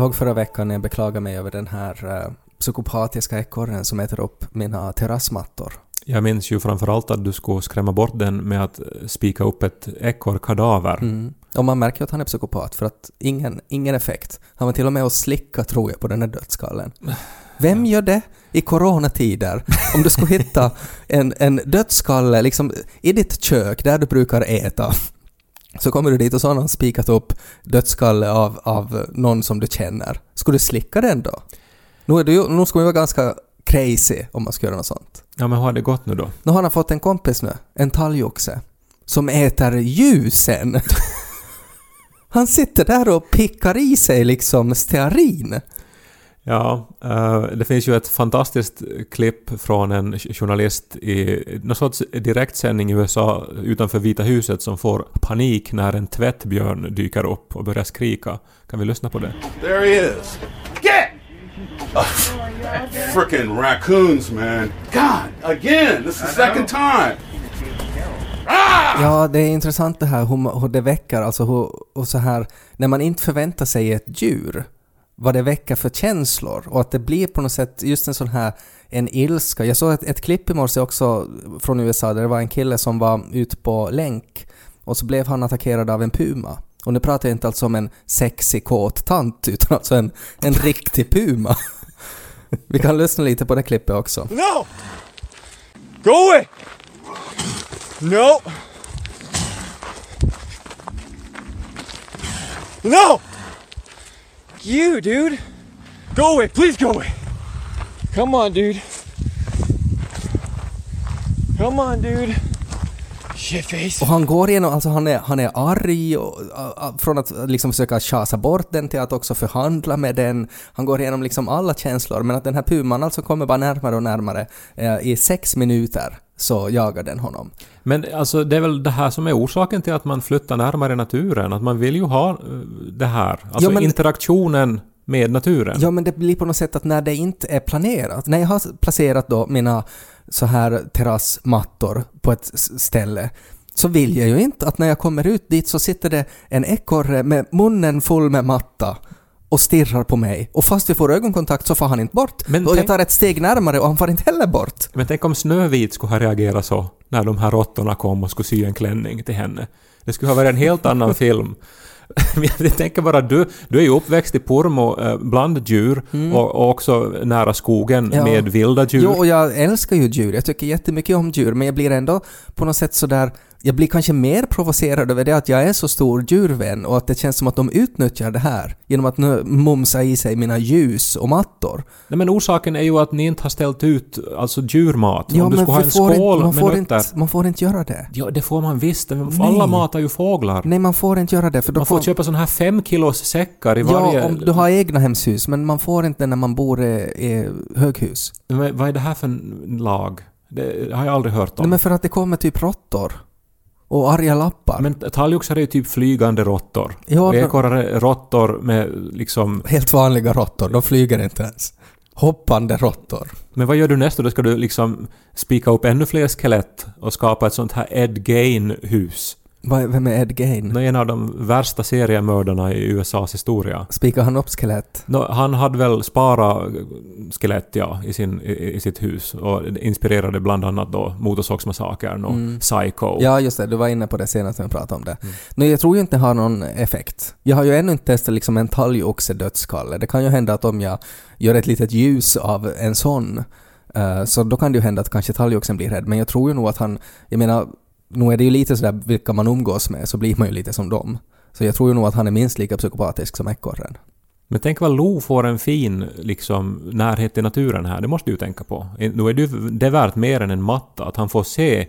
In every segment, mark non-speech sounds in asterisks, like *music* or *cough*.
Du ihåg förra veckan när jag beklagade mig över den här eh, psykopatiska ekorren som äter upp mina terrassmattor? Jag minns ju framförallt att du skulle skrämma bort den med att spika upp ett ekorrkadaver. Mm. Och man märker ju att han är psykopat för att ingen, ingen effekt. Han var till och med och slicka tror jag på den här dödskallen. Vem gör det i coronatider? Om du skulle hitta *laughs* en, en dödskalle liksom i ditt kök där du brukar äta så kommer du dit och så har någon spikat upp dödskalle av, av någon som du känner. Skulle du slicka den då? Nu, är du, nu skulle man vara ganska crazy om man ska göra något sånt. Ja, men hur har det gått nu då? Nu har han fått en kompis nu, en talgoxe, som äter ljusen. *laughs* Han sitter där och pickar i sig liksom stearin. Ja, eh, det finns ju ett fantastiskt klipp från en journalist i någon sorts direktsändning i USA utanför Vita huset som får panik när en tvättbjörn dyker upp och börjar skrika. Kan vi lyssna på det? There he is. Get! Frickin' raccoons, man. God, again. This is the second time. Ja, det är intressant det här hur, hur det väcker, alltså hur, och så här, när man inte förväntar sig ett djur, vad det väcker för känslor och att det blir på något sätt just en sån här en ilska. Jag såg ett, ett klipp i morse också från USA där det var en kille som var ute på länk och så blev han attackerad av en puma. Och nu pratar jag inte alltså om en sexig kåt tant utan alltså en, en riktig puma. Vi kan lyssna lite på det klippet också. No! Go away! No! No! You, dude! Go away, please go away! Come on, dude. Come on, dude. Shitface. Och han går igenom, alltså han är, han är arg och, och, och från att liksom försöka tjasa bort den till att också förhandla med den. Han går igenom liksom alla känslor men att den här puman alltså kommer bara närmare och närmare. Eh, I sex minuter så jagar den honom. Men alltså det är väl det här som är orsaken till att man flyttar närmare naturen. Att man vill ju ha eh, det här. Alltså Ja, men- interaktionen med naturen. Ja men det blir på något sätt att när det inte är planerat, när jag har placerat då mina så här terrassmattor på ett ställe så vill jag ju inte att när jag kommer ut dit så sitter det en ekorre med munnen full med matta och stirrar på mig. Och fast vi får ögonkontakt så får han inte bort. Men och jag tänk- tar ett steg närmare och han får inte heller bort. Men tänk om Snövit skulle ha reagerat så när de här råttorna kom och skulle sy en klänning till henne. Det skulle ha varit en helt annan film. *laughs* Jag tänker bara, du, du är ju uppväxt i Pormo eh, bland djur och, och också nära skogen Mm. Ja. med vilda djur. Jo, och jag älskar ju djur. Jag tycker jättemycket om djur, men jag blir ändå på något sätt sådär... Jag blir kanske mer provocerad över det att jag är så stor djurvän och att det känns som att de utnyttjar det här genom att nu mumsa i sig mina ljus och mattor. Nej, men orsaken är ju att ni inte har ställt ut alltså djurmat. om du skulle ha en får skål inte, man, får inte, man får inte göra det. Ja, det får man visst. Alla matar ju fåglar. Nej, man får inte göra det för Man får köpa såna här fem kilos säckar i Ja, varje... om du har egna hemshus, men man får inte när man bor i, i höghus. Men vad är det här för en lag? Det har jag aldrig hört om. Nej, men för att det kommer typ råttor. Och arga lappar. Men talgoxar är ju typ flygande råttor. Ja, ekorrar är råttor med liksom... Helt vanliga råttor, de flyger inte ens. Hoppande råttor. Men vad gör du nästa? Då ska du liksom spika upp ännu fler skelett och skapa ett sånt här Ed Gein-hus. Vem är Ed Gein? En av de värsta seriemördarna i USAs historia. Spikar han upp skelett? Nå, han hade väl sparat skelett ja, i, sin, i, i sitt hus och inspirerade bland annat då Motorsågsmassakern och Psycho. Mm. Ja, just det. Du var inne på det senast när vi pratade om det. Nej, jag tror ju inte det har någon effekt. Jag har ju ännu inte testat liksom en talgoxe dödskalle. Det kan ju hända att om jag gör ett litet ljus av en sån eh, så då kan det ju hända att kanske talgoxen blir rädd. Men jag tror ju nog att han... Jag menar, nu är det ju lite sådär vilka man umgås med så blir man ju lite som dem. Så jag tror ju nog att han är minst lika psykopatisk som ekorren. Men tänk vad Lo får en fin liksom, närhet till naturen här. Det måste du ju tänka på. Nu är det, värt mer än en matta. Att han får se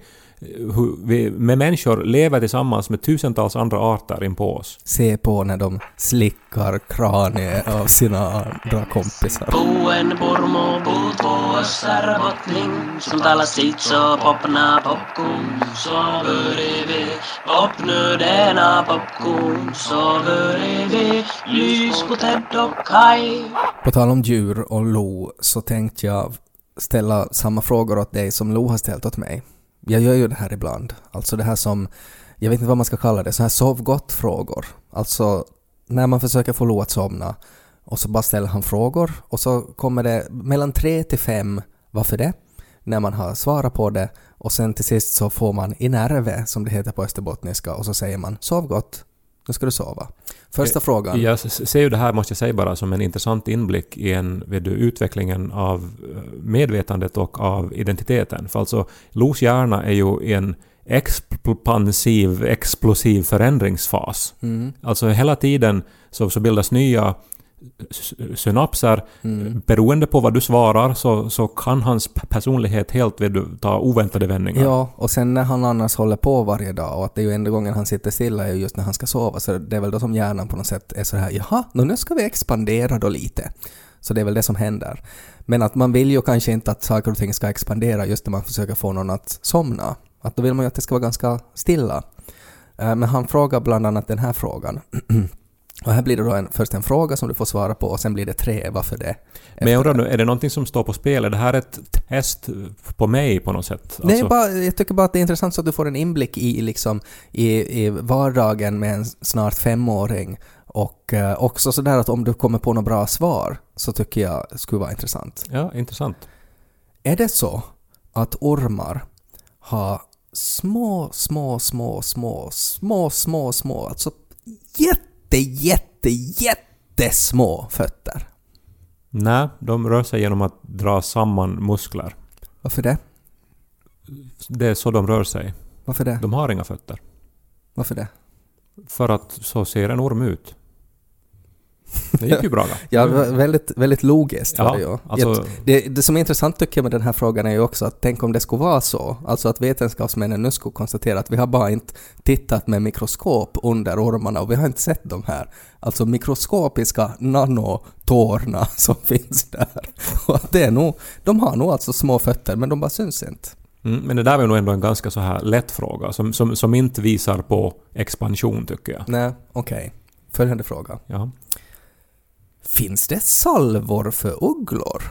hur vi med människor lever tillsammans med tusentals andra arter inpå oss. Se på när de slickar kraniet av sina andra kompisar. Puhuen purmu puut vuossar botling, som talar sitt så popna popcorn, så börjar vi popnödena popcorn, så börjar vi lys på Ted och Kai. På tal om djur och Lo så tänkte jag ställa samma frågor åt dig som Lo har ställt åt mig. Jag gör ju det här ibland. Alltså det här som, jag vet inte vad man ska kalla det, så här sov gott-frågor. Alltså när man försöker få Lo att somna och så bara ställer han frågor och så kommer det mellan tre till fem varför det? När man har svarat på det och sen till sist så får man i nerve, som det heter på österbottniska, och så säger man sov gott, nu ska du sova. Första frågan. Jag ser ju det här, måste jag säga bara, som en intressant inblick i en, vet du, utvecklingen av eh, medvetandet och av identiteten. För alltså, Los hjärna är ju en expansiv, explosiv förändringsfas. Mm. Alltså hela tiden så, så bildas nya synapser. Mm. Beroende på vad du svarar så, så kan hans personlighet helt vet du, ta oväntade vändningar. Ja, och sen när han annars håller på varje dag och att det är ju enda gången han sitter stilla är ju just när han ska sova, så det är väl då som hjärnan på något sätt är så här jaha, nu ska vi expandera då lite. Så det är väl det som händer. Men att man vill ju kanske inte att saker och ting ska expandera just när man försöker få någon att somna. Att då vill man ju att det ska vara ganska stilla. Eh, Men han frågar bland annat den här frågan. *clears throat* Och här blir det då en, först en fråga som du får svara på och sen blir det tre, varför det? Men jag undrar nu, är det någonting som står på spel? Är det här ett test på mig på något sätt? Nej, Alltså- bara, jag tycker bara att det är intressant så att du får en inblick i, liksom, i, i vardagen med en snart femåring. Och eh, också sådär att om du kommer på några bra svar så tycker jag skulle vara intressant. Ja, intressant. Är det så att ormar har små, små, små, små, små, små, små, alltså jätte, jätte, jättesmå fötter? Nej, de rör sig genom att dra samman muskler. Varför det? Det är så de rör sig. Varför det? De har inga fötter. Varför det? För att så ser en orm ut. Det gick ju bra då. Ja, vä- väldigt, väldigt logiskt var det ju. alltså- det, det som är intressant tycker jag med den här frågan är ju också att tänk om det skulle vara så, alltså att vetenskapsmännen nu skulle konstatera att vi har bara inte tittat med mikroskop under ormarna och vi har inte sett de här, alltså mikroskopiska nanotårna *laughs* som finns där. Och att det är nog, de har nog alltså små fötter men de bara syns inte. Mm, men det där var nog ändå en ganska så här lätt fråga som, som, som inte visar på expansion tycker jag. Nej, okej. Följande fråga. Ja. Finns det salvor för ugglor?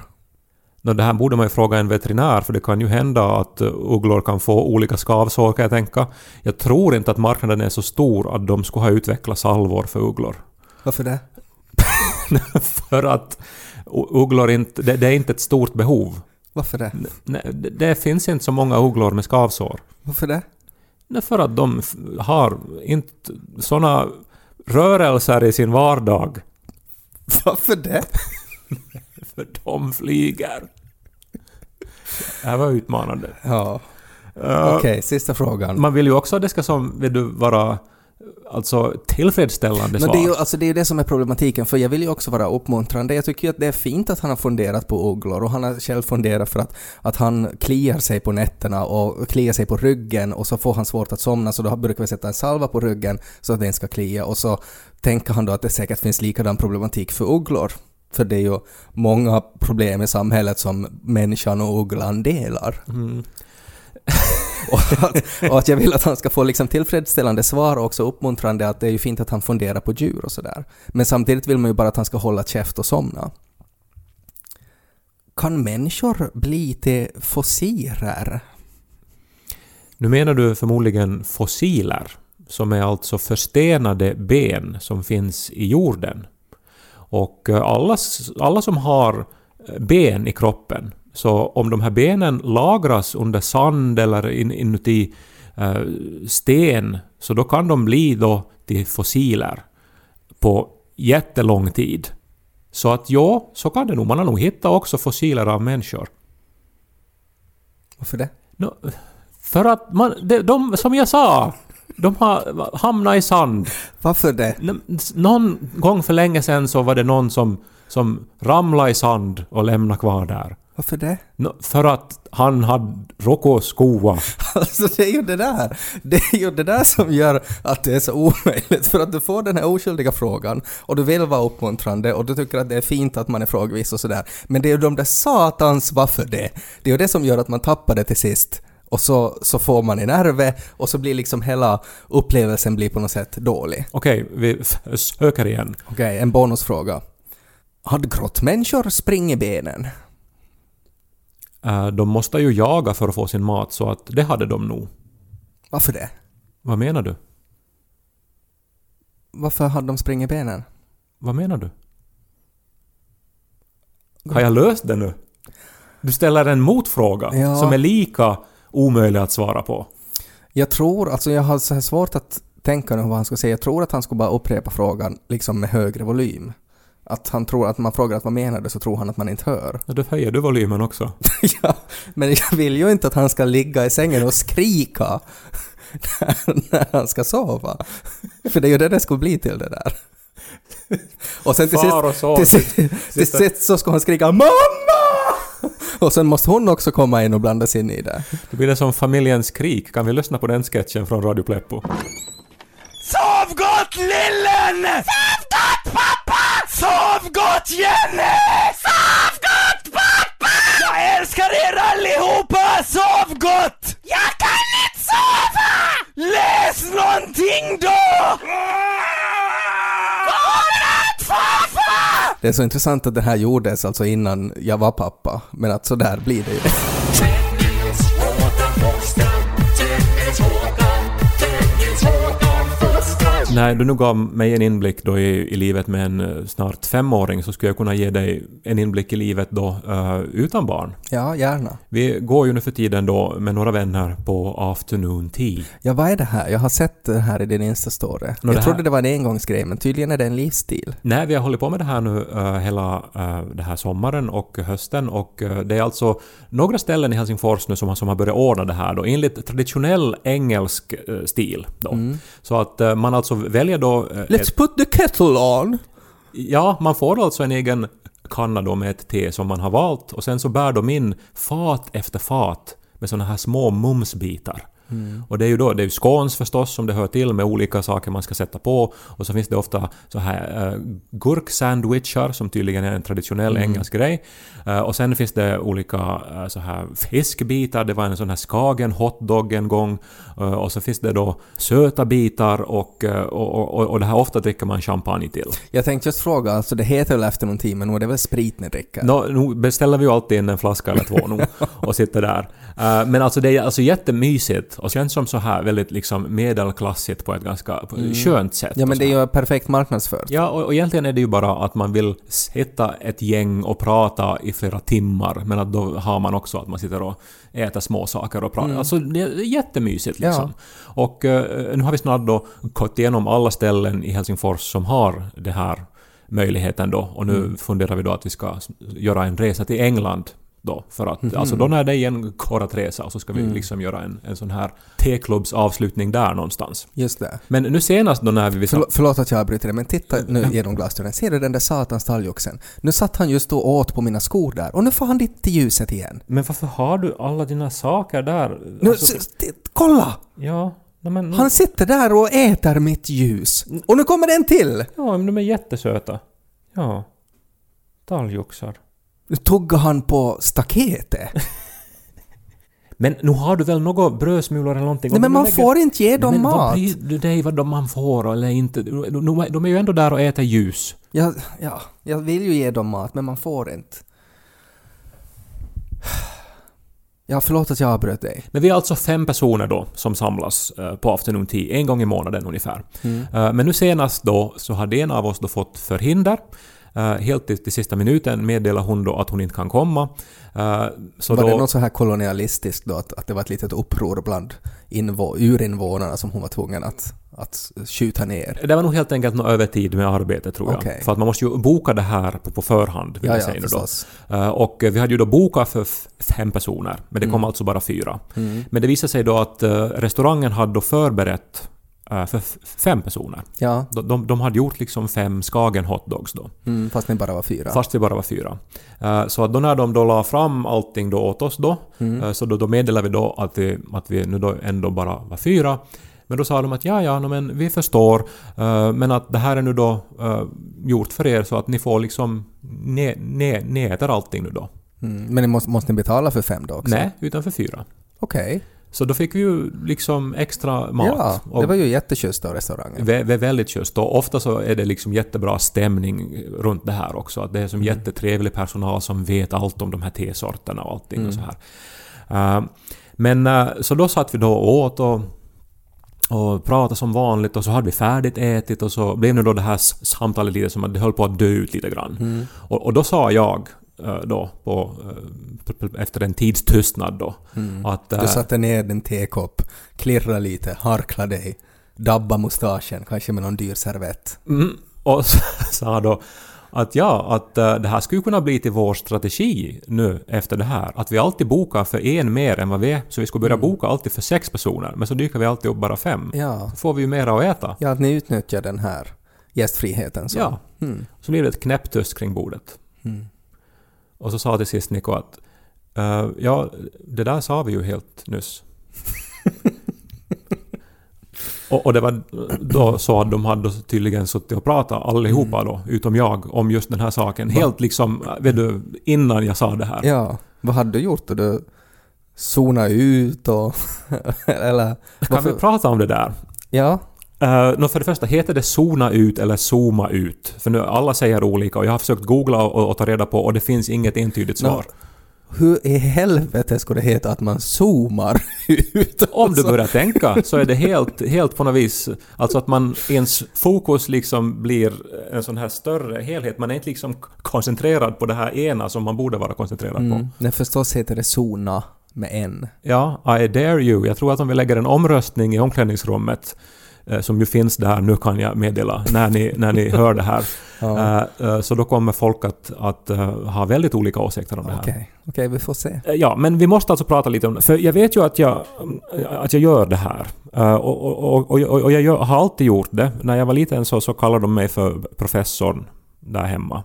Det här borde man ju fråga en veterinär för det kan ju hända att uh, ugglor kan få olika skavsår kan jag tänka. Jag tror inte att marknaden är så stor att de skulle ha utvecklat salvor för ugglor. Varför det? *laughs* för att ugglor inte... Det, det är inte ett stort behov. Varför det? Nej, det, det finns inte så många ugglor med skavsår. Varför det? Nej, för att de har inte såna rörelser i sin vardag. *laughs* Varför det? *laughs* För de flyger. Det här var utmanande. Ja. Uh, Okej, sista frågan. Man vill ju också att det ska som, vill du vara alltså tillfredsställande Men svar. det är ju alltså det, är ju det som är problematiken, för jag vill ju också vara uppmuntrande. Jag tycker ju att det är fint att han har funderat på ugglor och han har själv funderat för att, att han kliar sig på nätterna och kliar sig på ryggen och så får han svårt att somna så då brukar vi sätta en salva på ryggen så att den ska klia och så tänker han då att det säkert finns likadan problematik för ugglor. För det är ju många problem i samhället som människan och ugglan delar. Mm. *laughs* och, att, och att jag vill att han ska få liksom tillfredsställande svar och också uppmuntrande att det är ju fint att han funderar på djur och sådär. Men samtidigt vill man ju bara att han ska hålla käft och somna. Kan människor bli till fossiler? Nu menar du förmodligen fossiler, som är alltså förstenade ben som finns i jorden. Och eh, alla, alla som har eh, ben i kroppen, så om de här benen lagras under sand eller in, inuti eh, sten, så då kan de bli då till fossiler på jättelång tid. Så att ja, så kan det nog. Man har nog hittat också fossiler av människor. Varför det? Nå, för att man, de, de, som jag sa, de har hamnat i sand. Varför det? Någon gång för länge sedan så var det någon som, som ramlade i sand och lämnade kvar där. Varför det? Nå, för att han hade råkat skoa. *laughs* Alltså det är ju det där. Det är ju det där som gör att det är så omöjligt. För att du får den här oskyldiga frågan och du vill vara uppmuntrande och du tycker att det är fint att man är frågvis och sådär. Men det är ju de där satans varför det. Det är ju det som gör att man tappar det till sist. Och så, så får man en nerve och så blir liksom hela upplevelsen blir på något sätt dålig. Okej, vi söker igen. Okej, en bonusfråga. Hade grottmänniskor springbenen? Eh, de måste ju jaga för att få sin mat, så att det hade de nog. Varför det? Vad menar du? Varför hade de springbenen? Vad menar du? Har jag löst det nu? Du ställer en motfråga Ja. som är lika omöjlig att svara på. Jag tror, alltså jag har så här svårt att tänka nu vad han ska säga. Jag tror att han skulle bara upprepa frågan liksom med högre volym. Att han tror att man frågar att vad menar du så tror han att man inte hör. Ja, Då höjer du volymen också. *laughs* ja, men jag vill ju inte att han ska ligga i sängen och skrika när, *laughs* när han ska sova. För det är ju det det skulle bli till det där. Och sen till Far och sist, till, sist, till sist så ska han skrika ”Mamma!” Och sen måste hon också komma in och blanda sig in i det. Då blir det som familjens krig. Kan vi lyssna på den sketchen från Radio Pleppo? Sov gott lillen! Sov gott pappa! Sov gott Jenny! Sov gott pappa! Jag älskar er allihopa! Sov gott! Jag kan inte sova! Läs någonting då! Godnatt farfar! Det är så intressant att det här gjordes alltså innan jag var pappa. Men att så där blir det ju. När du nu gav mig en inblick då i, i livet med en eh, snart femåring så skulle jag kunna ge dig en inblick i livet då eh, utan barn. Ja, gärna. Vi går ju nu för tiden då med några vänner på afternoon tea. Ja, vad är det här? Jag har sett det här i din Insta-story. Nå, jag trodde det var en engångsgrej, men tydligen är det en livsstil. Nej, vi har hållit på med det här nu uh, hela uh, det här sommaren och hösten och uh, det är alltså några ställen i Helsingfors nu som har, som har börjat ordna det här då enligt traditionell engelsk uh, stil då. Så att uh, man alltså väljer då... uh, Let's ett, put the kettle on! ja, man får alltså en egen kanna då med ett te som man har valt och sen så bär de in fat efter fat med såna här små mumsbitar. Och det är ju då, det är ju scones förstås som det hör till med olika saker man ska sätta på och så finns det ofta så här uh, gurksandwichar som tydligen är en traditionell engelsk grej. Eh, och sen finns det olika eh, så här fiskbitar, det var en sån här skagen hotdog en gång Eh, och så finns det då söta bitar och, och, och, och det här ofta dricker man champagne till. Jag tänkte just fråga, alltså det heter väl efter någon tid, men nu är det väl sprit ni dricker? Nå, nu beställer vi ju alltid in en flaska eller två nu *laughs* och sitter där. Men alltså det är alltså jättemysigt och känns som så här väldigt liksom medelklassigt på ett ganska ett skönt sätt. Ja, men det är ju perfekt marknadsfört. Ja, och, och egentligen är det ju bara att man vill sitta ett gäng och prata i flera timmar, men att då har man också att man sitter och äter små saker och pratar. Alltså det är jättemysigt Ja. liksom. Och eh, nu har vi snart då gått igenom alla ställen i Helsingfors som har det här möjligheten då och nu funderar vi då att vi ska göra en resa till England då för att alltså då när det är en går att resa och så ska vi liksom göra en, en sån här T-klubbsavslutning där någonstans. Just det. Men nu senast då när vi... Förlåt, förlåt att jag avbryter dig, men titta nu genom glasdörren. Ser du den där satans talgoxen? Nu satt han just och åt på mina skor där och nu får han dit till ljuset igen. Men varför har du alla dina saker där? Nu, Alltså, kolla! ja, men... Han sitter där och äter mitt ljus. Och nu kommer den till! Ja, men de är jättesöta. Ja. Talgoxar. Nu tuggar han på staketet. *laughs* Men nu har du väl några brödsmulor eller någonting? Nej men man lägger- får inte ge dem men vad mat. bryr du dig vad de man får eller inte? De, de, är ju ändå där och äter ljus. Jag, ja, jag vill ju ge dem mat, men man får inte. Ja, förlåt att jag avbröt dig. Men vi är alltså fem personer då som samlas eh, på afternoon tea en gång i månaden ungefär. Eh, Men nu senast då så hade en av oss då fått förhinder. Eh, Helt till, till sista minuten meddelar hon då att hon inte kan komma. Eh, Så var då, det något så här kolonialistiskt då, att, att det var ett litet uppror bland invå, urinvånarna som hon var tvungen att, att skjuta ner? Det var nog helt enkelt något övertid med arbetet tror jag. För att man måste ju boka det här på, på förhand. Vill Ja, jag ja, säga nu då. Eh, Och vi hade ju då bokat för fem personer, men det kom Mm. alltså bara fyra. Men det visade sig då att restaurangen hade då förberett för f- fem personer. Ja, De, de, de hade gjort liksom fem Skagen hotdogs då. mm, fast ni bara var fyra. Fast vi bara var fyra. Eh, Så att då när de då la fram allting då åt oss då, eh, så då, då meddelade vi då att vi, att vi nu då ändå bara var fyra. Men då sa de att ja, ja, no, men vi förstår, eh, men att det här är nu då eh, gjort för er så att ni får liksom, ni, ni, ni äter allting nu då. Mm, men ni måste, måste ni betala för fem då också? Nej, utan för fyra. Okej. Så då fick vi ju liksom extra mat. Ja, det var ju jätteschysst av restaurangen. Vä- vä- väldigt just och ofta så är det liksom jättebra stämning runt det här också. Att det är som jättetrevlig personal som vet allt om de här tesorterna och allting och så här. Eh, men eh, så då satt vi då och åt och, och pratade som vanligt och så hade vi färdigt ätit och så blev det då det här samtalet lite som att det höll på att dö ut lite grann. Och, och då sa jag då på, eh, efter en tids tystnad då att... eh, Du satte ner din tekopp, klirra lite, harkla dig, dabba mustaschen, kanske med någon dyr servett. Mm, och *laughs* sa då att ja, att eh, det här skulle kunna bli till vår strategi nu efter det här. Att vi alltid bokar för en mer än vad vi är. Så vi skulle börja boka alltid för sex personer, men så dyker vi alltid upp bara fem. Ja. Så får vi ju mera att äta. Ja, att ni utnyttjar den här gästfriheten. Så. Ja. Mm. Så blev det ett knäpptyst kring bordet. Mm. Och så sa till sist Niko att eh, ja, det där sa vi ju helt nyss. *laughs* och, och det var då så att de hade tydligen suttit och pratat allihopa då, utom jag, om just den här saken. Helt liksom, vet du, innan jag sa det här. Ja, vad hade du gjort? då? Du zonade ut och... *laughs* eller... Kan vi prata om det där? Ja, Uh, no, för det första, heter det zona ut eller zooma ut? För nu alla säger olika och jag har försökt googla och, och ta reda på och det finns inget entydigt svar. hur i helvete skulle det heta att man zoomar ut? *laughs* Om du alltså? börjar tänka så är det helt, helt på något vis, alltså att man ens fokus liksom blir en sån här större helhet. Man är inte liksom koncentrerad på det här ena som man borde vara koncentrerad på. Mm. Nej, förstås heter det zona med en. Ja, I dare you. Jag tror att om vi lägger en omröstning i omklädningsrummet som ju finns där, nu kan jag meddela, när ni, när ni *laughs* hör det här. Ja. eh, eh, så då kommer folk att, att eh, ha väldigt olika åsikter om det här. Okej, okej, vi får se. Eh, Ja, men vi måste alltså prata lite om det. För jag vet ju att jag, att jag gör det här. Eh, Och, och, och, och, och jag gör, har alltid gjort det. När jag var liten så, så kallade de mig för professorn där hemma.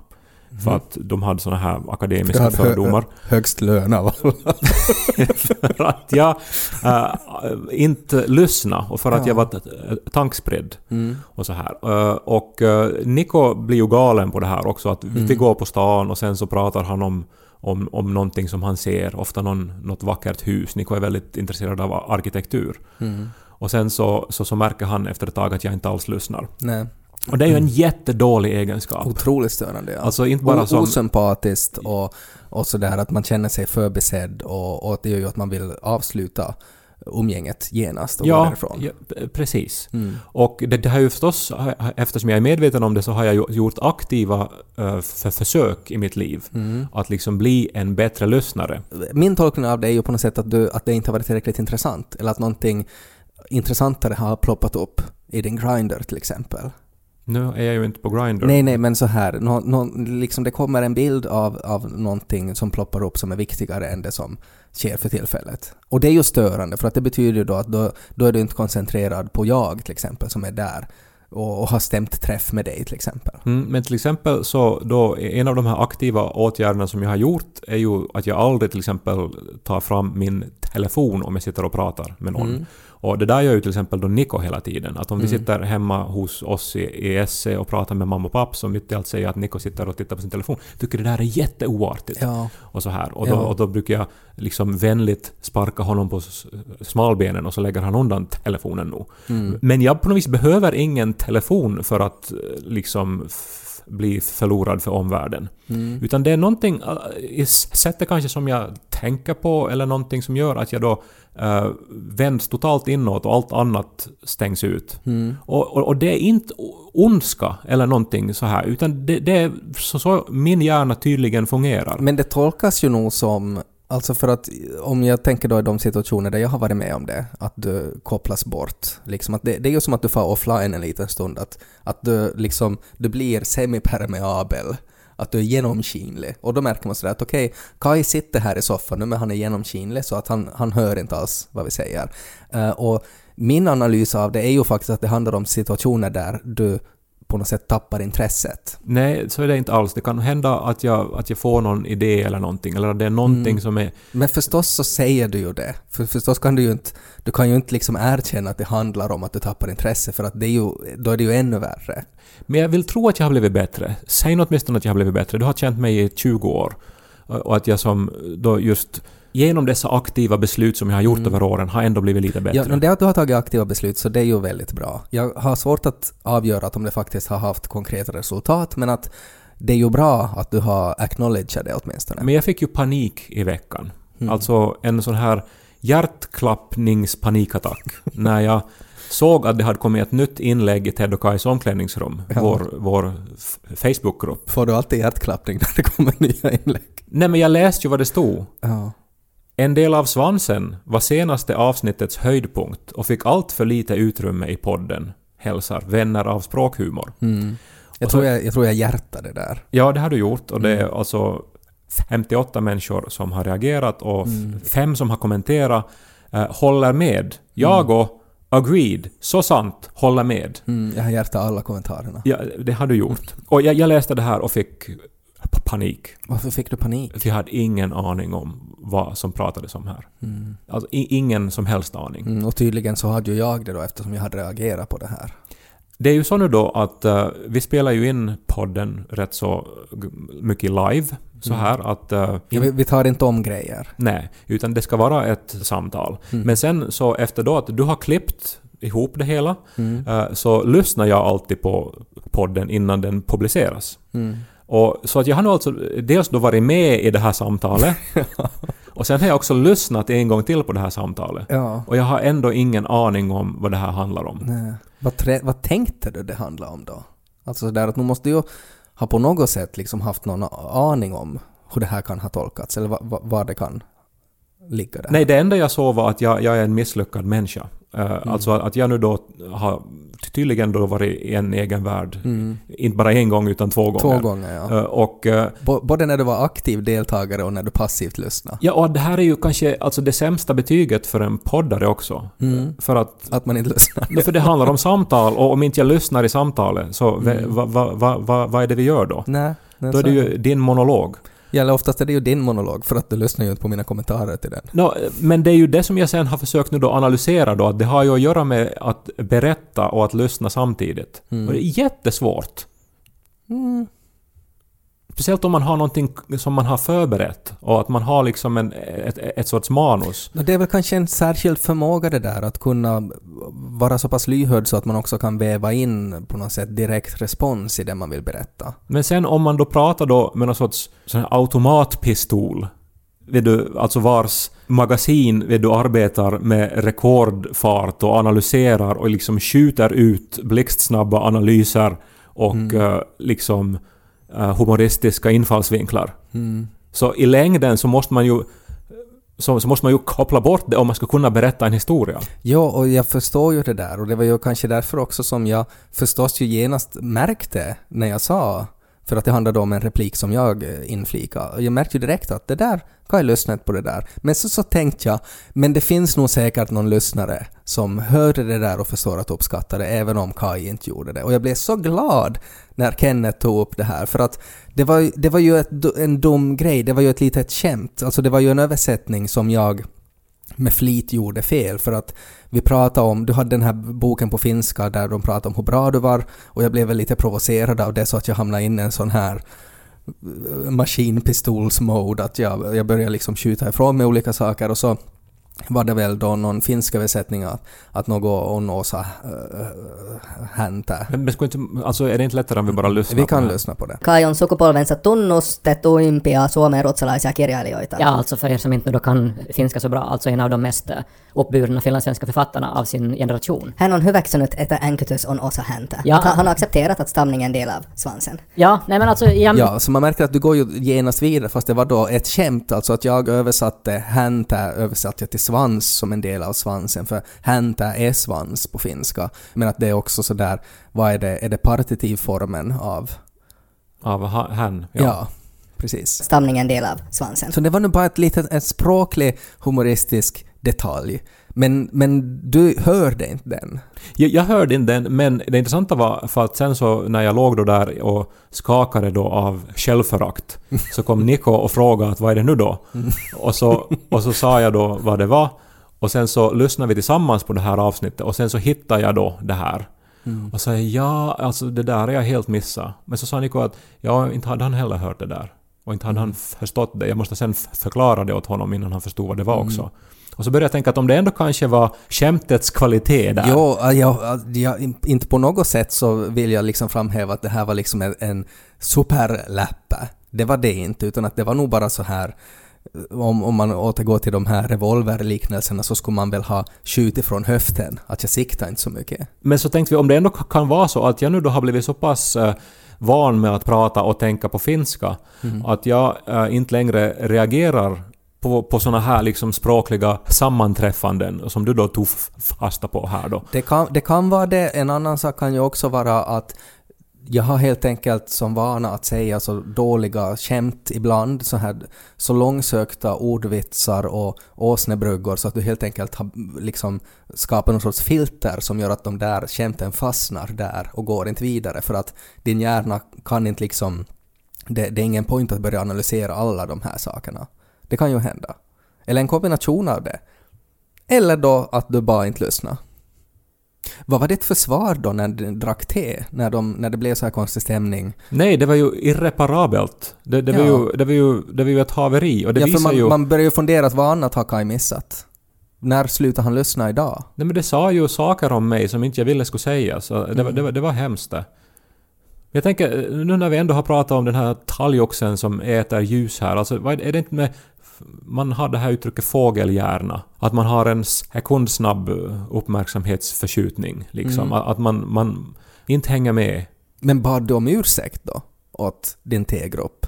För att de hade såna här akademiska hade hö- fördomar. högst lön av alla. *laughs* för att jag äh, inte lyssna och för att Ja. jag var t- tankspridd. Mm. Och så här. Eh, och uh, Nico blir ju galen på det här också. Att Mm. vi går på stan och sen så pratar han om, om, om någonting som han ser. Ofta någon, något vackert hus. Nico är väldigt intresserad av arkitektur. Mm. Och sen så, så, så märker han efter ett tag att jag inte alls lyssnar. Nej, Och det är ju en jättedålig egenskap. otroligt störande. Ja. Alltså inte bara som... Osympatiskt och, och sådär att man känner sig förbisedd och, och det gör ju att man vill avsluta umgänget genast och gå Ja, därifrån. ja, precis. Mm. Och det, det har ju förstås, eftersom jag är medveten om det, så har jag gjort aktiva eh, för försök i mitt liv. Mm. Att liksom bli en bättre lyssnare. Min tolkning av det är ju på något sätt att, du, att det inte har varit tillräckligt intressant eller att någonting intressantare har ploppat upp i din grinder till exempel. Nu är jag ju inte på Grindr. Nej, nej, men så här. Nå, nå, liksom det kommer en bild av, av någonting som ploppar upp som är viktigare än det som sker för tillfället. Och det är ju störande, för att det betyder ju då att då, då är du inte koncentrerad på jag till exempel, som är där och, och har stämt träff med dig till exempel. Mm, men till exempel så då, en av de här aktiva åtgärderna som jag har gjort är ju att jag aldrig till exempel tar fram min telefon om jag sitter och pratar med någon. Mm. Och det där gör ju till exempel då Niko hela tiden. Att om vi Mm. sitter hemma hos oss i, i SE och pratar med mamma och pappa så mitt i allt säger att Niko sitter och tittar på sin telefon. Tycker det där är jätteoartigt. Ja. Och så här. Och då, Ja. och då brukar jag liksom vänligt sparka honom på smalbenen och så lägger han undan telefonen nu. Mm. Men jag på något vis behöver ingen telefon för att eh, liksom bli förlorad för omvärlden. Mm. Utan det är någonting eh, i sättet kanske som jag tänker på eller någonting som gör att jag då uh, vänds totalt inåt och allt annat stängs ut. Mm. Och, och, och det är inte ondska eller någonting så här utan det, det är så, så min hjärna tydligen fungerar. Men det tolkas ju nog som, alltså för att om jag tänker då i de situationer där jag har varit med om det, att du kopplas bort. Liksom att det, det är ju som att du får offline en liten stund, att, att du liksom, du blir semipermeabel. Att du är genomskinlig. Och då märker man sådär att okej, Kai sitter här i soffan nu men han är genomskinlig så att han, han hör inte alls vad vi säger. Uh, och min analys av det är ju faktiskt att det handlar om situationer där du på något sätt tappar intresset. Nej, så är det inte alls. Det kan hända att jag, att jag får någon idé eller någonting, eller att det är någonting Mm. som är... Men förstås så säger du ju det. För förstås kan du ju inte, du kan ju inte liksom erkänna att det handlar om att du tappar intresse för att det är ju, då är det ju ännu värre. Men jag vill tro att jag har blivit bättre. Säg åtminstone att jag har blivit bättre. Du har känt mig i 20 år. Och att jag som då just genom dessa aktiva beslut som jag har gjort över åren har ändå blivit lite bättre. Mm. Ja, men det att du har tagit aktiva beslut så det är ju väldigt bra. Jag har svårt att avgöra att om det faktiskt har haft konkreta resultat men att det är ju bra att du har acknowledgat det åtminstone. Men jag fick ju panik i veckan. Mm. Alltså en sån här hjärtklappningspanikattack *laughs* när jag såg att det hade kommit ett nytt inlägg i Ted och Kais omklädningsrum, Ja. vår, vår Facebookgrupp. Får du alltid hjärtklappning när det kommer nya inlägg? Nej men jag läste ju vad det stod. Ja. En del av svansen var senaste avsnittets höjdpunkt och fick allt för lite utrymme i podden. Hälsar vänner av språkhumor. Mm. Jag, så- tror jag, jag tror jag hjärtar det där. Ja, det har du gjort och det är Mm. alltså 58 människor som har reagerat och Mm. fem som har kommenterat eh, håller med. Jag och agreed, så sant, håller med. Mm, jag har hjärtat alla kommentarerna. Ja, det har du gjort. Och jag, jag läste det här och fick panik. Varför fick du panik? För jag hade ingen aning om vad som pratades om här. Mm. Alltså ingen som helst aning. Mm, och tydligen så hade ju jag det då eftersom jag hade reagerat på det här. Det är ju så nu då att eh, vi spelar ju in podden rätt så mycket live. Så Mm. här att... eh, Ja, vi, vi tar inte om grejer. Nej, utan det ska vara ett samtal. Mm. Men sen så efter då att du har klippt ihop det hela Mm. eh, så lyssnar jag alltid på podden innan den publiceras. Och, så att jag har nog alltså dels då varit med i det här samtalet *laughs* och sen har jag också lyssnat en gång till på det här samtalet. Ja. Och jag har ändå ingen aning om vad det här handlar om. Nej. Vad, trä- vad tänkte du det handlade om då? Alltså där att nu måste ju ha på något sätt liksom haft någon aning om hur det här kan ha tolkats eller vad, vad det kan ligga där. Nej, det enda jag såg var att jag, jag är en misslyckad människa. Eh, Alltså att jag nu då har tydligen då varit i en egen värld. Mm. Inte bara en gång utan två gånger. Två gånger ja. Eh, Och, eh, Både när du var aktiv deltagare och när du passivt lyssnade. ja, och det här är ju kanske alltså det sämsta betyget för en poddare också. Mm. För att Att man inte lyssnar. För det handlar om samtal och om inte jag lyssnar i samtalet så Mm. vad va, va, va, vad är det vi gör då? Nej. Då är det ju din monolog. Ja, eller oftast är det ju din monolog för att du lyssnar ju inte på mina kommentarer till den. No, men det är ju det som jag sen har försökt nu då analysera då, att det har ju att göra med att berätta och att lyssna samtidigt. Mm. Och det är jättesvårt. Mm. Speciellt om man har någonting som man har förberett och att man har liksom en, ett, ett sorts manus. Det är väl kanske en särskild förmåga det där att kunna vara så pass lyhörd så att man också kan väva in på något sätt direkt respons i det man vill berätta. Men sen om man då pratar då med någon sorts sån här automatpistol, vet du, alltså vars magasin vet du, arbetar med rekordfart och analyserar och liksom skjuter ut blixtsnabba analyser och eh, liksom humoristiska infallsvinklar. Mm. Så i längden så måste man ju så, så måste man ju koppla bort det om man ska kunna berätta en historia. Ja, och jag förstår ju det där och det var ju kanske därför också som jag förstås ju genast märkte när jag sa för att det handlade om en replik som jag eh, inflikade. Jag märkte ju direkt att det där, kan jag lyssna på det där. Men så, så tänkte jag, men det finns nog säkert någon lyssnare som hörde det där och förstår att uppskatta det, även om Kai inte gjorde det. Och jag blev så glad när Kenneth tog upp det här, för att det var, ju- det var ju ett, en dum grej, det var ju ett litet skämt. Alltså det var ju en översättning som jag med flit gjorde fel. För att vi pratade om, du hade den här boken på finska där de pratade om hur bra du var. Och jag blev väl lite provocerad av det så att jag hamnade in i en sån här eh, maskinpistols-mode att jag, jag började liksom skjuta ifrån mig olika saker och så var det väl då någon finsk översättning att, att något on osa äh, häntä. Men, men skulle inte, alltså är det inte lättare om vi bara lyssnar Vi på kan det här? lyssna på det. Kai on sukupolvensa tunnustetuimpia suomenruotsalaisia kirjailijoita. Ja, alltså för er som inte då kan finska så bra, alltså en av de mest eh, uppburna finlandssvenska författarna av sin generation. Hän on hyväksynyt, että änkytys on osa häntä. Ja. Att Han han har accepterat att stamning är en del av svansen. Ja, nej men alltså... Jag, Ja, så man märker att du går ju genast vidare fast det var då ett skämt, alltså att jag översatte häntä översatte jag till svans som en del av svansen, för häntä är svans på finska. Men att det är också sådär, vad är det, är det partitivformen av? Av ha- han? Ja. precis. Stamning är en del av svansen. Så det var nu bara ett litet, en språklig humoristisk detalj. Men, men du hörde inte den? Jag, jag hörde inte den, men det intressanta var för att sen så när jag låg då där och skakade då av självförakt *laughs* så kom Niko och frågade att vad är det nu då? Och så, och så sa jag då vad det var och sen så lyssnade vi tillsammans på det här avsnittet och sen så hittade jag då det här. Och sa ja, alltså det där har jag helt missat. Men så sa Niko att ja, inte hade han heller hört det där. Och inte hade han förstått det. Jag måste sen förklara det åt honom innan han förstod vad det var också. Och så började jag tänka att om det ändå kanske var skämtets kvalitet där. Jo, äh, jag, jag, inte på något sätt så vill jag liksom framhäva att det här var liksom en, en superläppe. Det var det inte, utan att det var nog bara så här om, om man återgår till de här revolverliknelserna så skulle man väl ha skjutit från höften. Att jag siktar inte så mycket. Men så tänkte vi om det ändå kan vara så att jag nu då har blivit så pass eh, van med att prata och tänka på finska att jag eh, inte längre reagerar på, på såna här liksom språkliga sammanträffanden som du då tog fasta på här då. Det kan, det kan vara det. En annan sak kan ju också vara att jag har helt enkelt som vana att säga så dåliga skämt ibland, så här så långsökta ordvitsar och åsnebryggor så att du helt enkelt har liksom skapat någon sorts filter som gör att de där skämten fastnar där och går inte vidare för att din hjärna kan inte liksom... Det, det är ingen point att börja analysera alla de här sakerna. Det kan ju hända. Eller en kombination av det. Eller då att du bara inte lyssnar. Vad var ditt försvar då när du drack te? När, de, när det blev så här konstig stämning? Nej, det var ju irreparabelt. Det, det, var, Ja. ju, det, var, ju, det var ju ett haveri och det ja, visar man, ju... man börjar ju fundera att vad annat har Kai missat? När slutar han lyssna idag? Nej men det sa ju saker om mig som inte jag ville skulle säga, så det, var, det, var, det var hemskt det. Jag tänker, nu när vi ändå har pratat om den här talgoxen som äter ljus här, alltså är det inte med... Man har det här uttrycket fågelhjärna. Att man har en sekundsnabb uppmärksamhetsförskjutning liksom. Att att man, man inte hänger med. Men bad du om ursäkt då? Åt din tegrupp?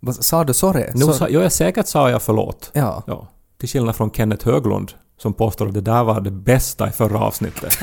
Vad- Sa du sorry? Nu Så- sa, ja, säkert sa jag förlåt. ja. Ja. Till skillnad från Kenneth Höglund som påstår att det där var det bästa i förra avsnittet.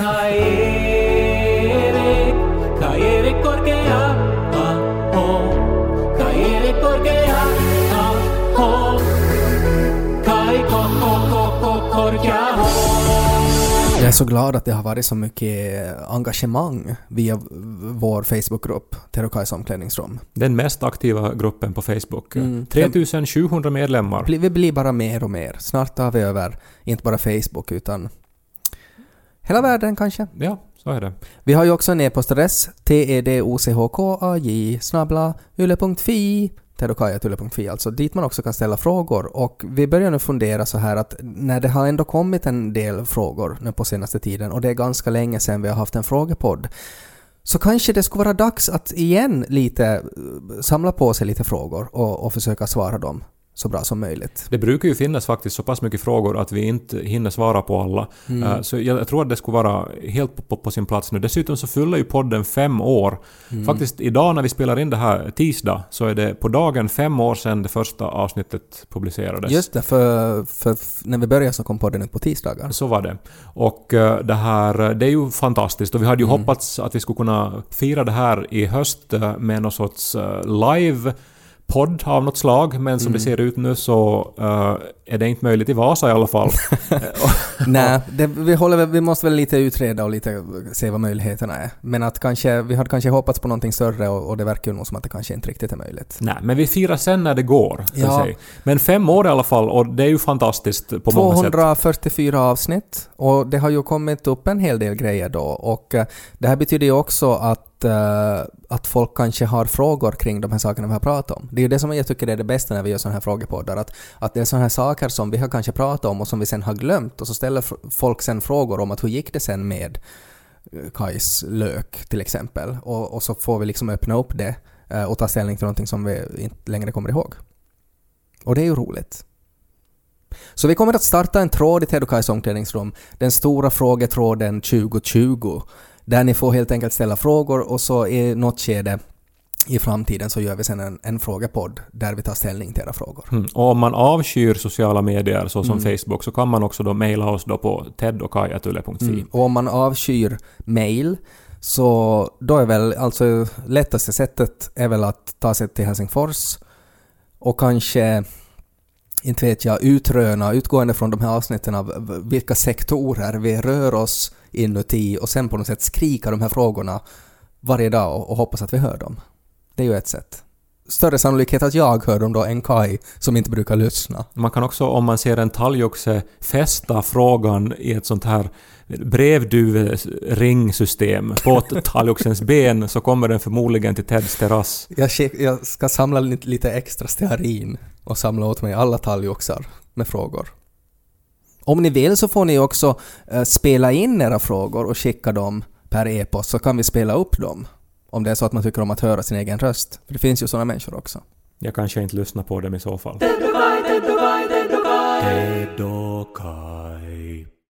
Jag är så glad att det har varit så mycket engagemang via vår Facebookgrupp, Terokais omklädningsrum. Den mest aktiva gruppen på Facebook. Mm. 3700 medlemmar. Vi blir bara mer och mer. Snart har vi över, inte bara Facebook, utan hela världen kanske. Ja, så är det. Vi har ju också en e-postadress, tedochkaj snabla yle.fi tedokaja.yle.fi alltså, dit man också kan ställa frågor. Och vi börjar nu fundera så här att när det har ändå kommit en del frågor nu på senaste tiden och det är ganska länge sedan vi har haft en frågepodd så kanske det skulle vara dags att igen lite eh, samla på sig lite frågor och, och försöka svara dem så bra som möjligt. Det brukar ju finnas faktiskt så pass mycket frågor att vi inte hinner svara på alla. Mm. Eh, Så jag tror att det skulle vara helt på, på, på sin plats nu. Dessutom så fyller ju podden fem år. Mm. Faktiskt idag när vi spelar in det här tisdag så är det på dagen fem år sedan det första avsnittet publicerades. Just det, för, för, för när vi började så kom podden ut på tisdagar. Så var det. Och eh, det här, det är ju fantastiskt och vi hade ju Mm. hoppats att vi skulle kunna fira det här i höst eh, med någon sorts live podd av något slag, men som det ser ut nu så eh, är det inte möjligt i Vasa i alla fall. *laughs* Nej, det, vi, håller, vi måste väl lite utreda och lite se vad möjligheterna är. Men att kanske, vi hade kanske hoppats på någonting större och, och det verkar ju nog som att det kanske inte riktigt är möjligt. Nej, men vi firar sen när det går. Ja. Men fem år i alla fall och det är ju fantastiskt på många sätt. 244 avsnitt och det har ju kommit upp en hel del grejer då och eh, det här betyder ju också att, eh, att folk kanske har frågor kring de här sakerna vi har pratat om. Det är ju det som jag tycker är det bästa när vi gör sådana här frågepoddar, att, att det är sådana här saker som vi har kanske pratat om och som vi sen har glömt och så ställer folk sen frågor om att hur gick det sen med eh, Kajs lök till exempel och, och så får vi liksom öppna upp det uh, och ta ställning till någonting som vi inte längre kommer ihåg. Och det är ju roligt. Så vi kommer att starta en tråd i Tedokais omklädningsrum, den stora frågetråden 2020, där ni får helt enkelt ställa frågor och så i något skede i framtiden så gör vi sen en, en frågepodd där vi tar ställning till era frågor. Mm. Och om man avskyr sociala medier såsom Mm. Facebook så kan man också då mejla oss då på tedokaja.yle.fi. Mm. Och om man avskyr mail så då är väl alltså lättaste sättet är väl att ta sig till Helsingfors och kanske inte vet jag, utröna utgående från de här avsnitten av vilka sektorer vi rör oss inuti och sen på något sätt skrika de här frågorna varje dag och, och hoppas att vi hör dem. Det är ju ett sätt. Större sannolikhet att jag hör dem då än Kai som inte brukar lyssna. Man kan också, om man ser en talgoxe, fästa frågan i ett sånt här brevduveringsystem på *laughs* talgoxens ben så kommer den förmodligen till Teds terrass. Jag, jag ska samla lite, lite extra stearin och samla åt mig alla talgoxar med frågor. Om ni vill så får ni också eh, spela in era frågor och skicka dem per e-post så kan vi spela upp dem. Om det är så att man tycker om att höra sin egen röst. För det finns ju sådana människor också. Jag kanske inte lyssnar på dem i så fall.